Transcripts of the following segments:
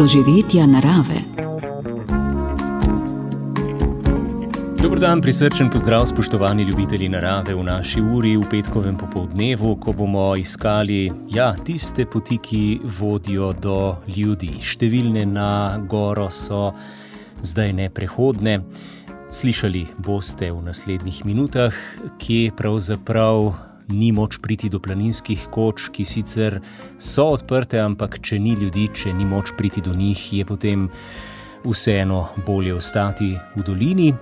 doživetja narave. Dobro dan, prisrčen pozdrav, spoštovani ljubitelji narave v naši uri v petkovem popoldnevu, ko bomo iskali ja, tiste poti, ki vodijo do ljudi. Številne na goro so zdaj neprehodne. Slišali boste v naslednjih minutah, kje pravzaprav ni moč priti do planinskih koč, ki sicer so odprte, ampak če ni ljudi, če ni moč priti do njih, je potem vseeno bolje ostati v dolini.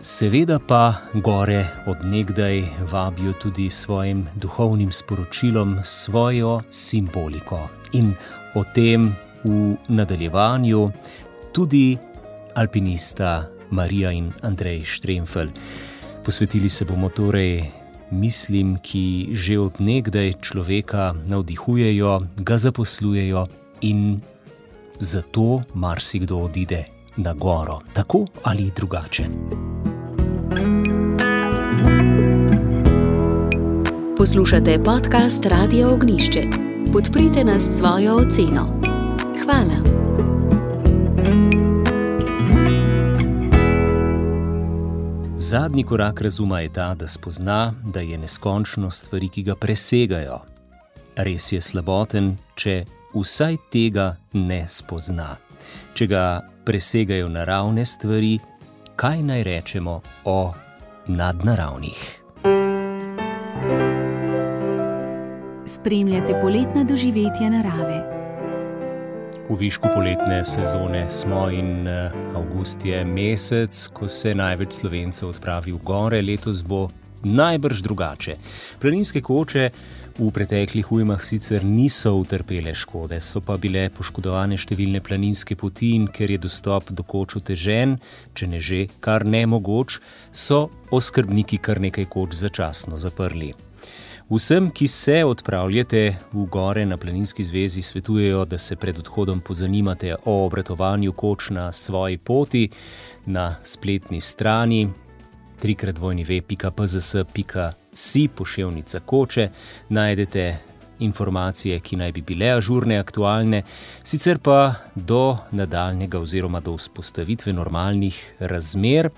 Seveda pa gore odnegdaj vabijo tudi svojim duhovnim sporočilom, svojo simboliko. In o tem v nadaljevanju tudi alpinista Marija in Andrej Štremfel. Posvetili se bomo torej mislim, ki že od nekdaj človeka navdihujejo, ga zaposlujejo in zato marsikdo odide na goro, tako ali drugače. Poslušate podcast Radio Ognišče. Podprite nas s svojo oceno. Hvala. Zadnji korak razuma je ta, da spozna, da je neskončno stvari, ki ga presegajo. Res je slaboten, če vsaj tega ne spozna. Če ga presegajo naravne stvari, kaj naj rečemo o nadnaravnih? Spremljate poletna doživetja narave. V višku poletne sezone smo in eh, avgust je mesec, ko se največ slovencev odpravi v gore, letos bo najbrž drugače. Planinske koče v preteklih ujmah sicer niso utrpele škode, so pa bile poškodovane številne planinske poti in ker je dostop do koč otežen, če ne že kar ne mogoč, so oskrbniki kar nekaj koč začasno zaprli. Vsem, ki se odpravljate v gore na Planinski zvezi, svetujejo, da se pred odhodom pozanimate o obratovanju koč na svoji poti na spletni strani trikratvojnive.pzs.si pošiljnica koče. Najdete informacije, ki naj bi bile ažurne, aktualne, sicer pa do nadaljnega oziroma do vzpostavitve normalnih razmer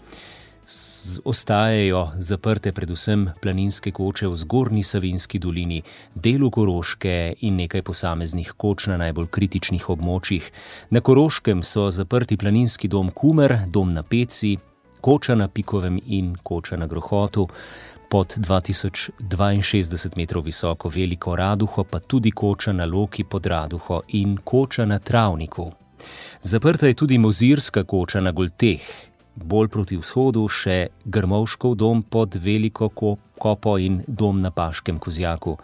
ostajajo zaprte predvsem planinske koče v zgornji Savinski dolini, delu Koroške in nekaj posameznih koč na najbolj kritičnih območjih. Na Koroškem so zaprti planinski dom Kumer, dom na Peci, koča na Pikovem in koča na Grohotu. Pod 2062 metrov visoko veliko raduho, pa tudi koča na Loki pod raduho in koča na Travniku. Zaprta je tudi mozirska koča na Golteh, bolj proti vzhodu še Grmovškov dom pod Veliko kopo in dom na Paškem kozjaku.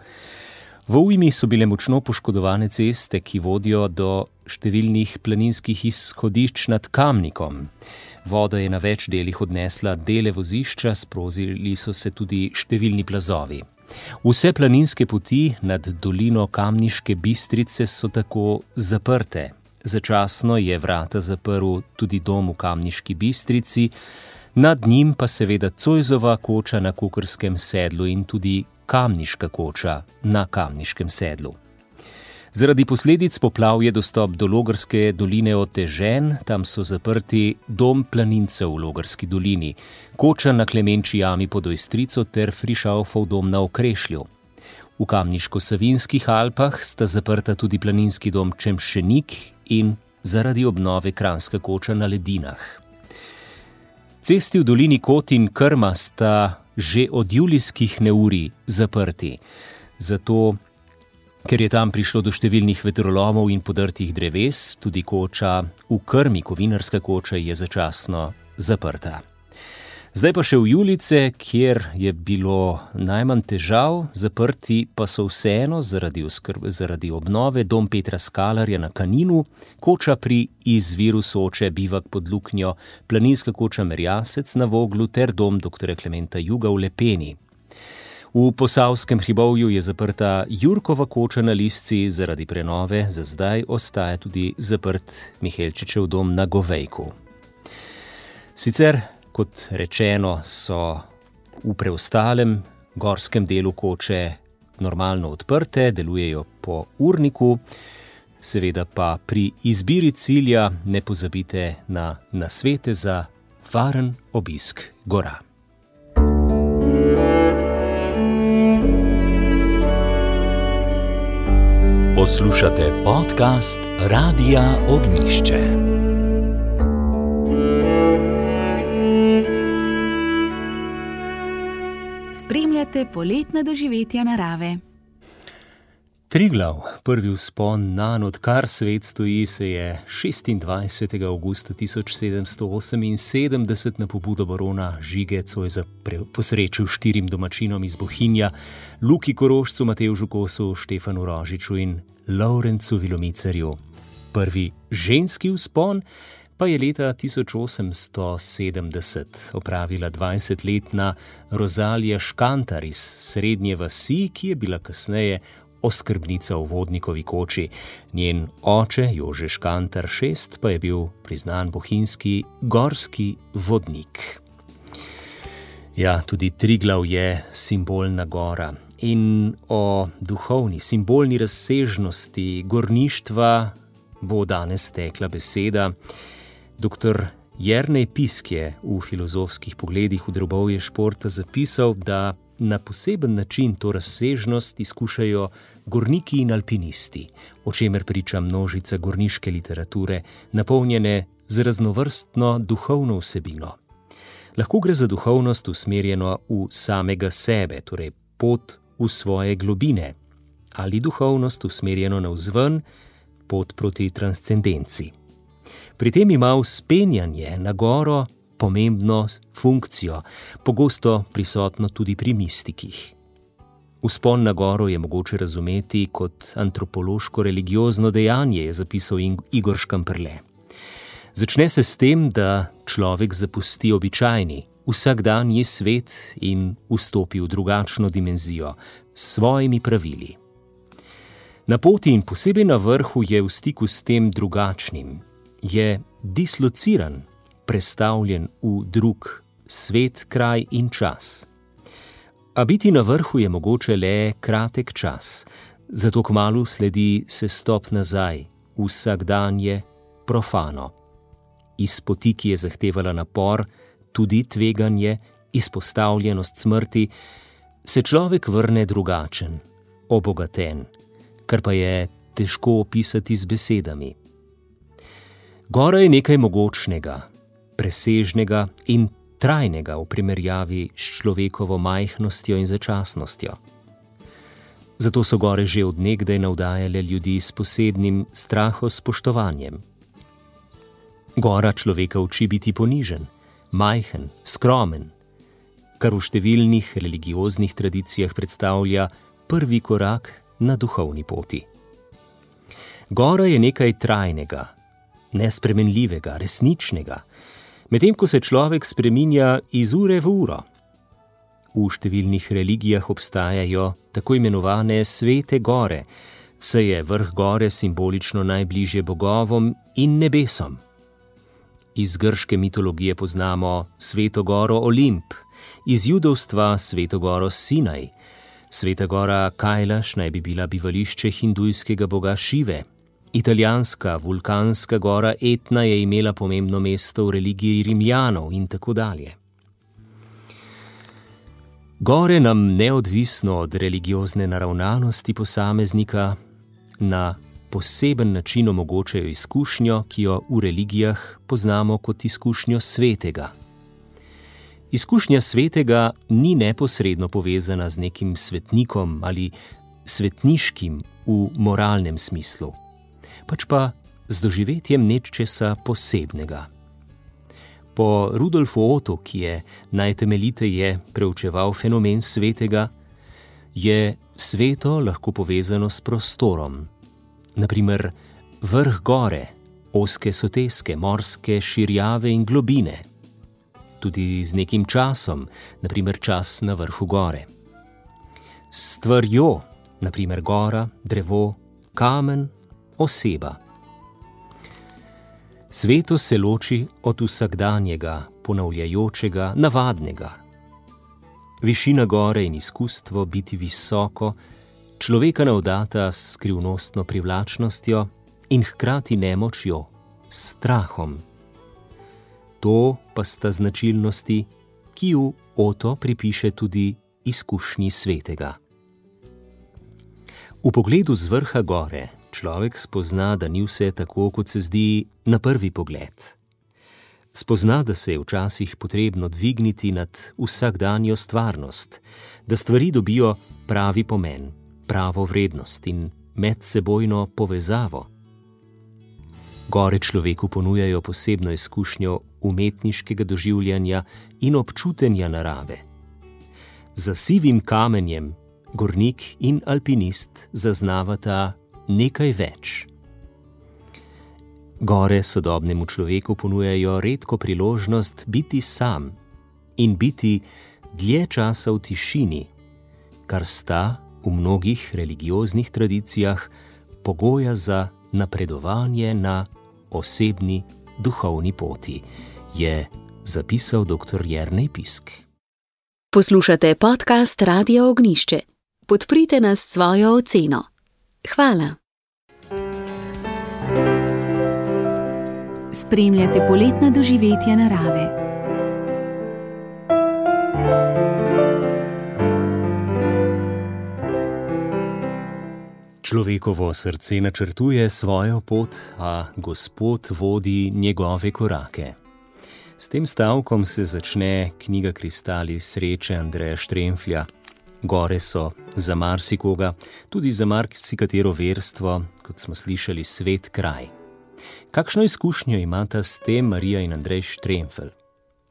V ujmi so bile močno poškodovane ceste, ki vodijo do številnih planinskih izhodišč nad Kamnikom. Voda je na več delih odnesla dele vozišča, sprozili so se tudi številni plazovi. Vse planinske poti nad dolino Kamniške bistrice so tako zaprte, Začasno je vrata zaprl tudi dom v Kamniški bistrici, nad njim pa seveda Cojzova koča na Kukerskem sedlu in tudi Kamniška koča na Kamniškem sedlu. Zaradi posledic poplav je dostop do Logarske doline otežen, tam so zaprti dom planincev v Logarski dolini, koča na Klemenči jami pod Ojstrico ter Frišaufov dom na Okrešlju. V Kamniško-Savinskih Alpah sta zaprta tudi planinski dom Čemšenik in zaradi obnove Kranska koča na ledinah. Cesti v dolini Kot in Krma sta že od julijskih neuri zaprti, zato ker je tam prišlo do številnih vetrolomov in podrtih dreves, tudi koča v Krmi, kovinarska koča, je začasno zaprta. Zdaj pa še v Julice, kjer je bilo najmanj težav, zaprti pa so vseeno zaradi, oskrbe, zaradi obnove dom Petra Skalarja na Kaninu, koča pri izviru Soče, bivak pod Luknjo, planinska koča Merjasec na Voglu ter dom dr. Klementa Juga v Lepeni. V posavskem hribovju je zaprta Jurkova koča na Lisci zaradi prenove, za zdaj ostaja tudi zaprt Mihelčičev dom na Govejku. Sicer kot rečeno, so v preostalem gorskem delu koče normalno odprte, delujejo po urniku. seveda pa pri izbiri cilja ne pozabite na nasvete za varen obisk gora. Poslušate podcast Radia Ognišče. Spremljate poletna doživetja narave. Triglav, prvi vzpon na odkar svet stoji, se je 26. augusta 1778 na pobudo barona Žige Cojza posrečil štirim domačinom iz Bohinja, Luki Korošcu, Mateju Žukosu, Štefanu Rožiču in Laurencu Vilomicerju. Prvi ženski vzpon pa je leta 1870 opravila 20-letna Rozalija Škantar iz srednje vasi, ki je bila kasneje oskrbnica v vodnikovi koči. Njen oče, Jože Škantar VI, pa je bil priznan bohinjski gorski vodnik. Ja, tudi Triglav je simbolna gora. In o duhovni, simbolni razsežnosti gorništva bo danes tekla beseda. Dr. Jrnej Pisk je v filozofskih pogledih v drobovje športa zapisal, da na poseben način to razsežnost izkušajo gorniki in alpinisti, o čemer priča množica gorniške literature, napolnjene z raznovrstno duhovno vsebino. Lahko gre za duhovnost usmerjeno v samega sebe, torej pot v svoje globine, ali duhovnost usmerjeno na vzven, pot proti transcendenci. Pri tem ima uspenjanje na goro pomembno funkcijo, pogosto prisotno tudi pri mistikih. Vzpon na goro je mogoče razumeti kot antropološko-religiozno dejanje, je zapisal Igor Škamprle. Začne se s tem, da človek zapusti običajni, vsakdanji svet in vstopi v drugačno dimenzijo s svojimi pravili. Na poti in posebej na vrhu je v stiku s tem drugačnim, je dislociran, prestavljen v drug svet, kraj in čas. A biti na vrhu je mogoče le kratek čas, zato kmalo sledi se stop nazaj, vsak dan je profano. Iz poti, ki je zahtevala napor, tudi tveganje, izpostavljenost smrti, se človek vrne drugačen, obogaten, kar pa je težko opisati z besedami. Gora je nekaj mogočnega, presežnega in trajnega v primerjavi s človekovo majhnostjo in začasnostjo. Zato so gore že odnegdaj navdajale ljudi s posebnim strahospoštovanjem. Gora človeka uči biti ponižen, majhen, skromen, kar v številnih religioznih tradicijah predstavlja prvi korak na duhovni poti. Gora je nekaj trajnega, nespremenljivega, resničnega, medtem ko se človek spreminja iz ure v uro. V številnih religijah obstajajo tako imenovane svete gore, saj je vrh gore simbolično najbližje bogovom in nebesom. Iz grške mitologije poznamo sveto goro Olimp, iz judovstva sveto goro Sinaj. Sveta gora Kajlaš naj bi bila bivališče hindujskega boga Šive. Italijanska vulkanska gora Etna je imela pomembno mesto v religiji Rimljanov in tako dalje. Gore nam neodvisno od religiozne naravnanosti posameznika na poseben način omogočajo izkušnjo, ki jo v religijah poznamo kot izkušnjo svetega. Izkušnja svetega ni neposredno povezana z nekim svetnikom ali svetniškim v moralnem smislu pač pa z doživetjem nečesa posebnega. Po Rudolfu Otu, ki je najtemeljiteje preučeval fenomen svetega, je sveto lahko povezano s prostorom. Naprimer, vrh gore, oske soteske, morske širjave in globine. Tudi z nekim časom, naprimer čas na vrhu gore. S stvarjo, naprimer gora, drevo, kamen oseba. Sveto se loči od vsakdanjega, ponavljajočega, navadnega. Višina gore in izkustvo biti visoko, človeka navdata s skrivnostno privlačnostjo, in hkrati nemočjo, strahom. To pa sta značilnosti, ki ju Oto pripiše tudi izkušnji svetega. V pogledu z vrha gore človek spozna, da ni vse tako, kot se zdi na prvi pogled. Spozna, da se je včasih potrebno dvigniti nad vsakdanjo stvarnost, da stvari dobijo pravi pomen, pravo vrednost in medsebojno povezavo. Gore človeku ponujajo posebno izkušnjo umetniškega doživljanja in občutenja narave. Za sivim kamenjem gornik in alpinist zaznavata nekaj več. Gore sodobnemu človeku ponujajo redko priložnost biti sam in biti dlje časa v tišini, kar sta v mnogih religioznih tradicijah pogoja za napredovanje na osebni duhovni poti, je zapisal dr. Jrnej Pisk. Poslušate podcast Radio Ognišče. Podprite nas s svojo oceno. Hvala. Spremljate poletna doživetja narave. Človekovo srce načrtuje svojo pot, a Gospod vodi njegove korake. S tem stavkom se začne knjiga Kristali sreče Andreja Štremflja. Gore so za marsikoga, tudi za marsikatero verstvo, kot smo slišali, svet kraj. Kakšno izkušnjo imata s tem Marija in Andrej Štremfel?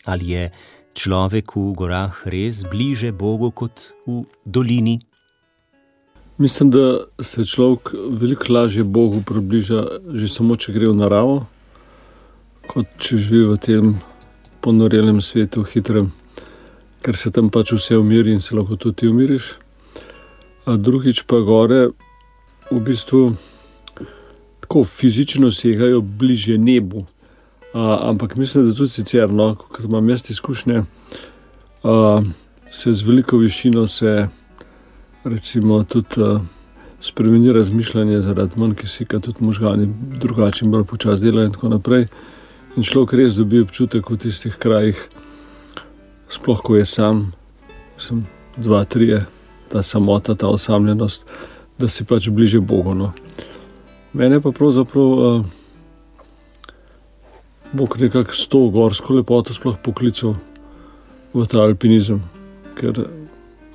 Ali je človek v gorah res bliže Bogu kot v dolini? Mislim, da se človek veliko lažje Bogu približa, že samo če gre v naravo, kot če živi v tem ponorelem svetu, hitrem, ker se tam pač vse umiri in se lahko tudi ti umiriš. A drugič pa gore, v bistvu tako fizično segajo bliže nebu. A, ampak mislim, da tudi sicer, no, ko imam jaz izkušnje, a, se z veliko višino se recimo, tudi uh, spremeni razmišljanje zaradi manj kisika, tudi možgani drugače in bolj počasi delajo in tako naprej. In človek res dobi občutek v tistih krajih, sploh ko je sam, sem dva, tri, ta samota, ta osamljenost, da si pač bliže Bogu. No. Mene pa pravzaprav uh, Bog nekako s to gorsko lepoto sploh poklical v ta alpinizem, ker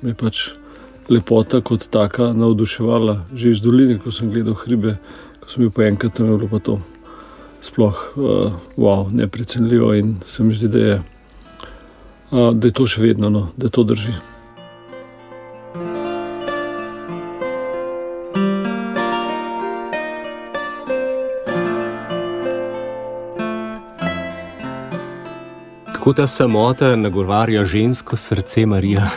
me pač lepota kot taka navduševala, že iz doline, ko sem gledal hribe, ko sem bil pa enkrat tam, je bilo pa to sploh uh, wow, neprecenljivo in se mi zdi, da je, da je to še vedno, no, da to drži. Kako ta samota nagovarja žensko srce Marija?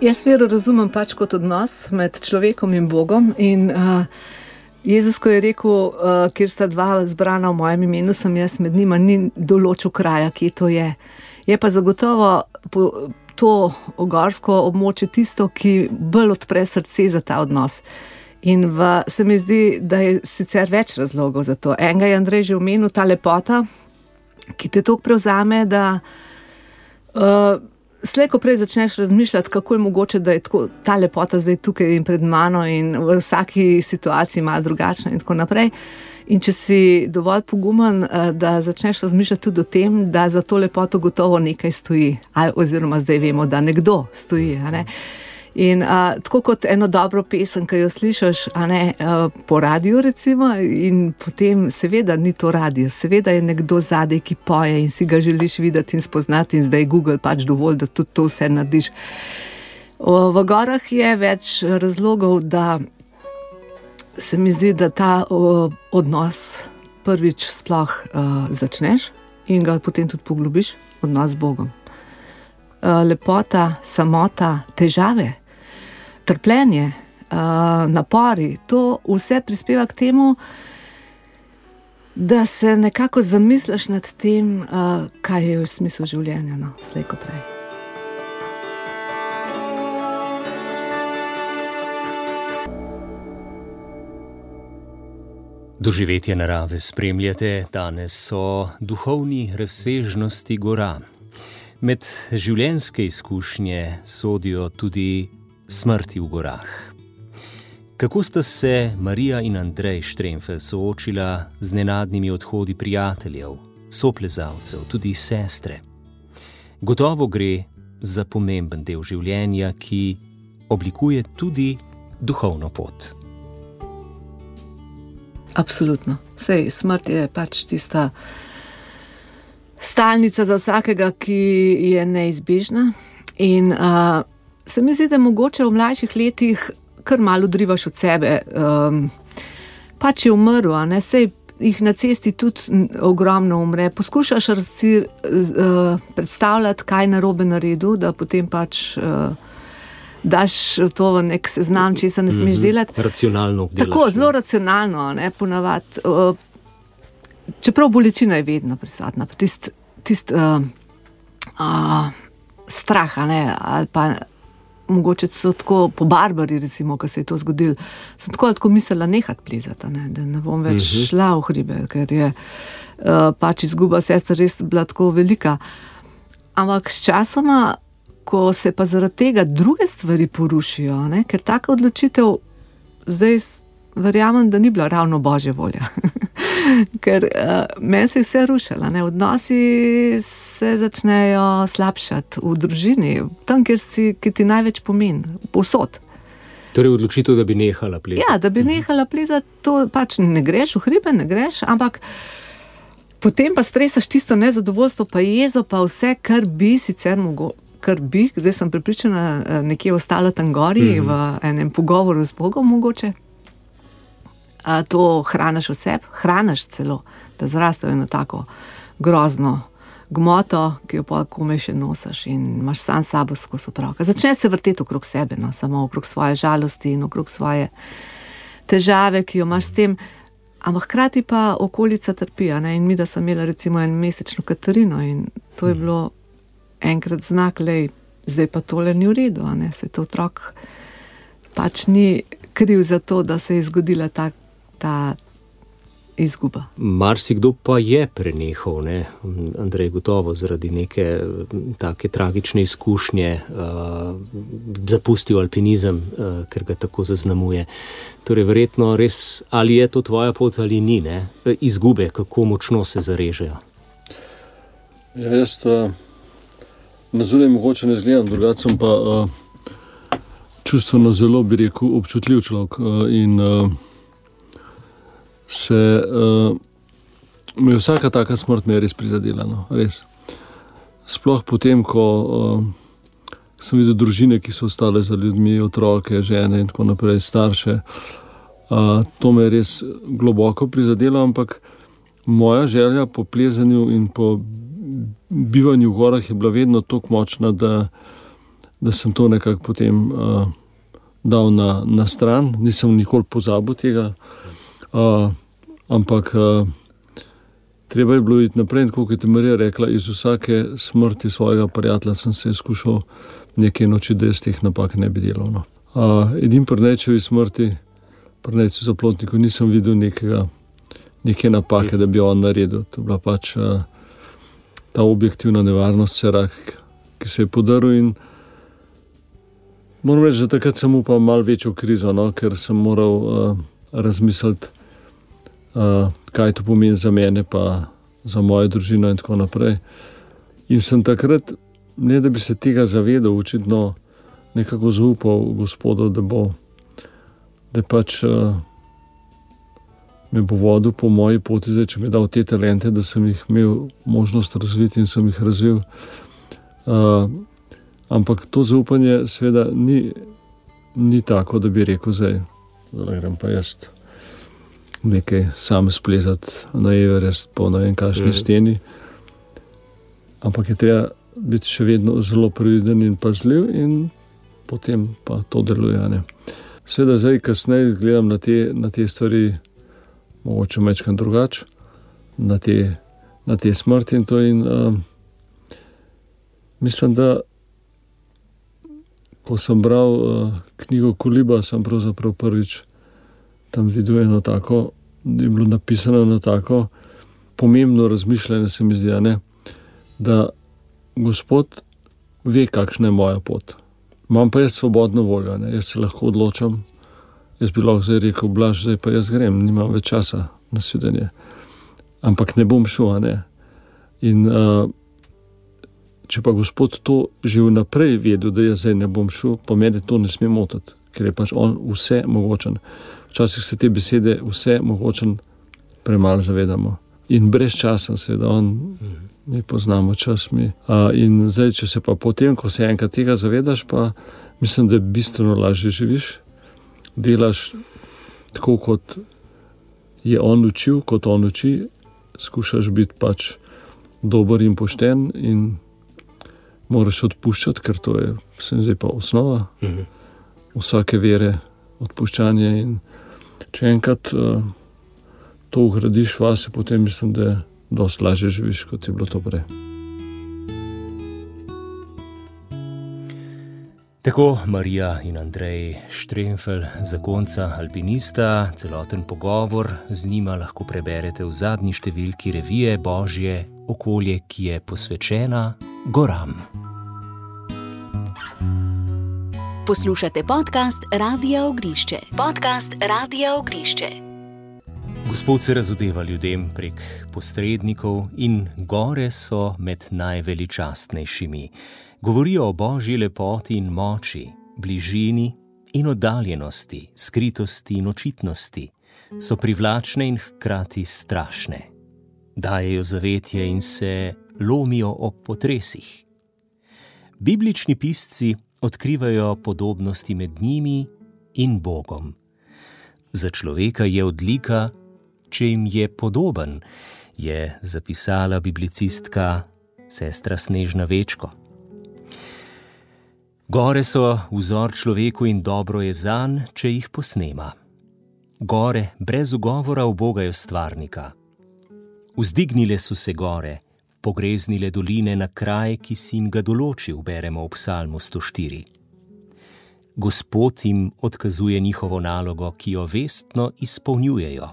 Jaz vero razumem pač kot odnos med človekom in Bogom. In, uh, Jezus, ko je rekel, uh, kjer sta dva zbrana v mojem imenu, sem jaz med njima, ni določil kraja, kje to je. Je pa zagotovo to ogorsko območje tisto, ki bolj odpre srce za ta odnos. In v, se mi zdi, da je sicer več razlogov za to. Enega je Andrej že omenil, ta lepota, ki te tako prevzame, da. Uh, Slej, ko prej začneš razmišljati, kako je mogoče, da je tako, ta lepota zdaj tukaj in pred mano, in v vsaki situaciji malo drugačna, in tako naprej. In če si dovolj pogumen, eh, da začneš razmišljati tudi o tem, da za to lepoto gotovo nekaj stoji, oziroma zdaj vemo, da nekdo stoji. Ne? In a, tako kot eno dobro pesem, ki jo slišiš ne, a, po radiju, recimo, in potem, seveda, ni to radio, seveda je nekdo zadaj, ki poje in si ga želiš videti in spoznati, in zdaj je Google pač dovolj, da tudi to vse narediš. O, v gorah je več razlogov, da se mi zdi, da ta odnos prvič sploh o, začneš in ga potem tudi poglobiš, odnos z Bogom. Lepota, samota, težave, trpljenje, uh, napori, to vse prispeva k temu, da se nekako zamisliš nad tem, uh, kaj je v smislu življenja, no, slejko prej. Doživetje narave spremljate, danes so duhovni razsežnosti gora. Med življenjske izkušnje sodijo tudi smrti v gorah. Kako sta se Marija in Andrej Štremfe soočila z nenadnimi odhodi prijateljev, soplezalcev, tudi sestre? Gotovo gre za pomemben del življenja, ki oblikuje tudi duhovno pot. Absolutno. Sej, smrt je pač tista stalnica za vsakega, ki je neizbežna. In uh, se mi zdi, da mogoče v mlajših letih kar malo drivaš od sebe. Um, pač je umrl, a ne sej. Ih na cesti tudi ogromno umre. Poskušaš si uh, predstavljati, kaj je na robe naredil, da potem pač uh, daš to v nek seznam, če se ne smeš mhm. delati. Racionalno. Delaš, Tako, zelo racionalno, ne ponavadi. Uh, čeprav bolečina je vedno prisotna, tisti tist, uh, uh, strah, ne, ali pa mogoče so tako po barbari, recimo, ko se je to zgodilo. Sem tako, tako mislila nehati plezati, ne, da ne bom več uh mhm. -huh. šla v hribe, ker je uh, pač izguba sestra res bila tako velika. Ampak s časoma ko se pa zaradi tega druge stvari porušijo, ne? ker taka odločitev zdaj verjamem, da ni bila ravno božja volja. ker uh, meni se je vse rušilo, odnosi se začnejo slabšati v družini, tam, kjer si, ki ti največ pomeni, posod. Torej, odločitev, da bi nehala plezati. Ja, da bi nehala plezati, to pač ne greš v hribe, ne greš, ampak. Potem pa stresaš tisto nezadovoljstvo, pa jezo, pa vse, kar bi sicer mogo, kar bi, zdaj sem pripričana, eh, nekje ostalo tam gori mm -hmm. v enem pogovoru z Bogom, mogoče. A to hraniš vse, hraniš celo, da zraste na tako grozno gmoto, ki jo pa kome še nosiš in imaš sam sabo skozi upravka. Začne se vrteti okrog sebe, no, samo okrog svoje žalosti in okrog svoje težave, ki jo imaš s tem. Ampak hkrati pa okolica trpi. In mi, da sem imela recimo en mesečno Katarino in to je mhm. bilo enkrat znak, da zdaj pa tole ni v redu, da se ta otrok pač ni kriv za to, da se je zgodila ta, ta izguba. Marsikdo pa je prenehal, ne? Andrej, gotovo zaradi neke take tragične izkušnje, uh, zapustil alpinizem, uh, ker ga tako zaznamuje. Torej, verjetno res, ali je to tvoja pot ali ni, ne? izgube, kako močno se zarežejo. Ja, jaz, uh... Na zunaj mogoče ne zgledam, drugače sem pa uh, čustveno zelo, bi rekel, občutljiv človek. Uh, in uh, se uh, mi je vsaka taka smrt me res prizadela. No, res. Sploh potem, ko uh, sem videl družine, ki so ostale za ljudmi, otroke, žene in tako naprej, starše. Uh, to me je res globoko prizadelo, ampak moja želja po plezanju in po bivanju v gorah je bila vedno tako močna, da, da sem to nekako potem uh, dal na, na stran, nisem nikoli pozabil tega. Uh, ampak uh, treba je bilo iti naprej, kot je Marija rekla, iz vsake smrti svojega prijatelja sem se skušal nekaj noči, da iz teh napak ne bi delal. No. Uh, Edini prnečevi smrti, prnečevi zaplotnikov, nisem videl nekega. Neke napake, da bi on naredil. To je bila pač uh, ta objektivna nevarnost, serak, ki se je podaril. Moram reči, da takrat sem upal malo večjo krizo, no, ker sem moral uh, razmisliti, uh, kaj to pomeni za mene, pa za mojo družino in tako naprej. In sem takrat, ne da bi se tega zavedal, očitno nekako zaupal gospodu, da bo, da pač. Uh, me bo vodil po moji poti, zdaj, če mi je dal te talente, da sem jih imel možnost razviti in sem jih razvil. Uh, ampak to zaupanje, seveda, ni, ni tako, da bi rekel, da grem pa jaz nekaj sam splezati na Everest, po ne vem, kakšni mm. steni. Ampak je treba biti še vedno zelo previden in pazljiv, in potem pa to deluje. Sveda, zdaj, kasneje gledam na te, na te stvari mogoče večkrat drugače, na, na te smrti in to. In, uh, mislim, da ko sem bral uh, knjigo Kuliba, sem pravzaprav prvič tam videl eno tako je bilo napisano na tako pomembno razmišljanje, se mi zdi, ne, da Gospod ve, kakšna je moja pot. Imam pa jaz svobodno voljo, ne, jaz se lahko odločam. Jaz bi lahko zdaj rekel, blaž, zdaj pa jaz grem, nimam več časa na sedenje. Ampak ne bom šel. Ne. In uh, če pa Gospod to že vnaprej vedel, da jaz zdaj ne bom šel, pa meni to ne sme motiti, ker je pač on vse mogočen. Včasih se te besede vse mogočen premalo zavedamo. In brez časa, seveda, on, mi poznamo čas. Mi. Uh, in zdaj, če se pa potem, ko se enkrat tega zavedaš, pa mislim, da bistveno lažje živiš, delaš tako, kot je on učil, kot on uči, skušaš biti pač dober in pošten, in moraš odpuščati, ker to je zdaj pa osnova mhm. vsake vere, odpuščanje. In če enkrat. Uh, to ugradiš vase, potem mislim, da je dosti lažje živiš, kot je bilo to prej. Tako Marija in Andrej Štremfel, zakonca alpinista, celoten pogovor z njima lahko preberete v zadnji številki revije Božje okolje, ki je posvečena goram. Poslušate podcast Radia Ognišče. Podcast Radia Ognišče. Gospod se razodeva ljudem prek posrednikov in gore so med najveličastnejšimi. Govorijo o božji lepoti in moči, bližini in oddaljenosti, skritosti in očitnosti. So privlačne in hkrati strašne. Dajejo zavetje in se lomijo ob potresih. Biblični pisci odkrivajo podobnosti med njimi in Bogom. Za človeka je odlika, če jim je podoben, je zapisala biblicistka sestra Snežna Večko. Gore so vzor človeku in dobro je zan, če jih posnema. Gore brez ugovora obogajo stvarnika. Vzdignile so se gore, pogreznile doline na kraj, ki si jim ga določil, beremo v Psalmu 104. Gospod jim odkazuje njihovo nalogo, ki jo vestno izpolnjujejo.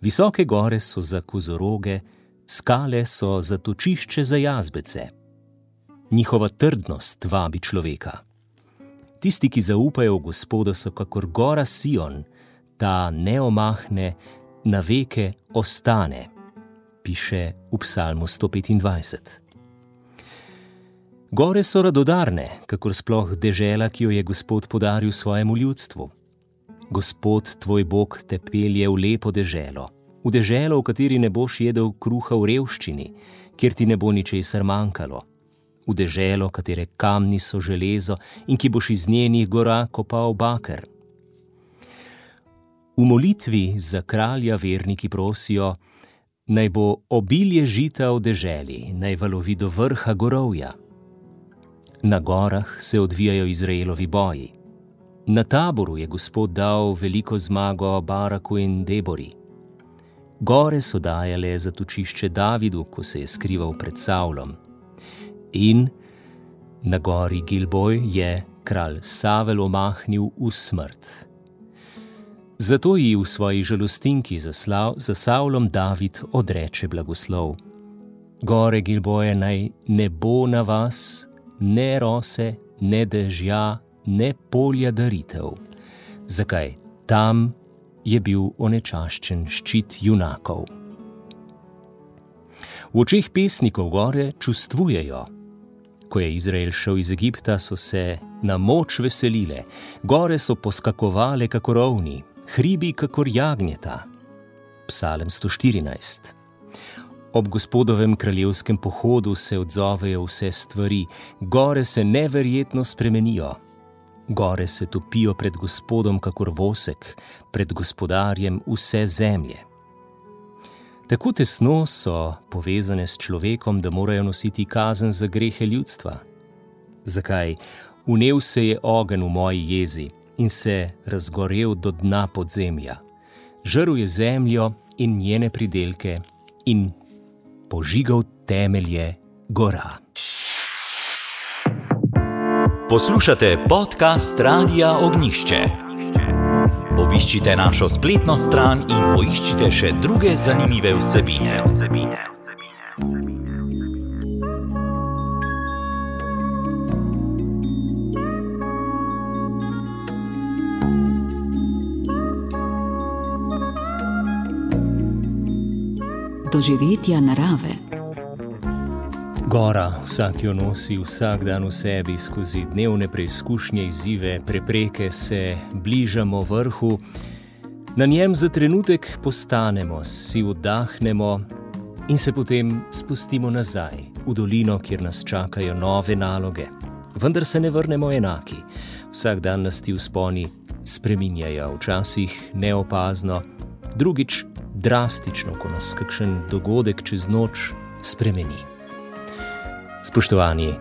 Visoke gore so za kozoroge, skale so za točišče za jazbece. Njihova trdnost vabi človeka. Tisti, ki zaupajo v Gospoda, so kakor gora Sion, ta ne omahne, na veke ostane, piše v Psalmu 125. Gore so radodarne, kakor sploh dežela, ki jo je Gospod podaril svojemu ljudstvu. Gospod tvoj Bog te pelje v lepo deželo, v deželo, v kateri ne boš jedel kruha v revščini, kjer ti ne bo ničesar manjkalo, v deželo, katere kamni so železo in ki boš iz njenih gora kopal baker. V molitvi za kralja verniki prosijo, naj bo obilje žita v deželi, naj valovi do vrha gorovja. Na gorah se odvijajo Izraelovi boji. Na taboru je Gospod dal veliko zmago Baraku in Debori. Gore so dajale zatočišče Davidu, ko se je skrival pred Savlom. In na gori Gilboj je kralj Savel omahnil v smrt. Zato ji v svoji žalostinki za, slav, za Savlom David odreče blagoslov. Gore Gilboje naj ne bo na vas, ne rose, ne dežja, ne polja daritev. Zakaj tam je bil onečaščen ščit junakov? V očeh pesnikov gore čustvujejo. Ko je Izrael šel iz Egipta, so se na moč veselile, gore so poskakovale kako rovni, hribi kako jagnjeta. Psalem 114. Ob gospodovem kraljevskem pohodu se odzovejo vse stvari, gore se neverjetno spremenijo. Gore se topijo pred gospodom, kakor vosek, pred gospodarjem vse zemlje. Tako tesno so povezane s človekom, da morajo nositi kazen za grehe ljudstva. Zakaj? Unev se je ogen v moji jezi in se razgorel do dna podzemlja. Žrl je zemljo in njene pridelke in požigal temelje gora. Poslušate podcast Radia Ognišče. Obiščite našo spletno stran in poiščite še druge zanimive vsebine. vsebine. Doživetja narave. Gora, vsak jo nosi vsak dan v sebi, skozi dnevne preizkušnje, izzive, prepreke se bližamo vrhu. Na njem za trenutek postanemo, si vdahnemo in se potem spustimo nazaj v dolino, kjer nas čakajo nove naloge. Vendar se ne vrnemo enaki. Vsak dan nas ti vzponi spreminjajo, včasih neopazno, drugič drastično, ko nas kakšen dogodek čez noč spremeni. Spoštovani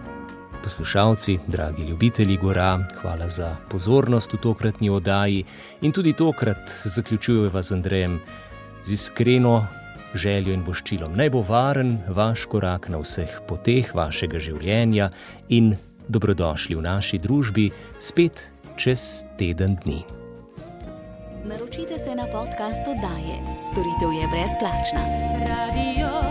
poslušalci, dragi ljubitelji gora, hvala za pozornost v tokratni oddaji in tudi tokrat zaključujeva z Andrejem z iskreno željo in voščilom. Naj bo varen vaš korak na vseh poteh vašega življenja in dobrodošli v naši družbi spet čez teden dni. Naročite se na podcast oddaje. Storitev je brezplačna. Radio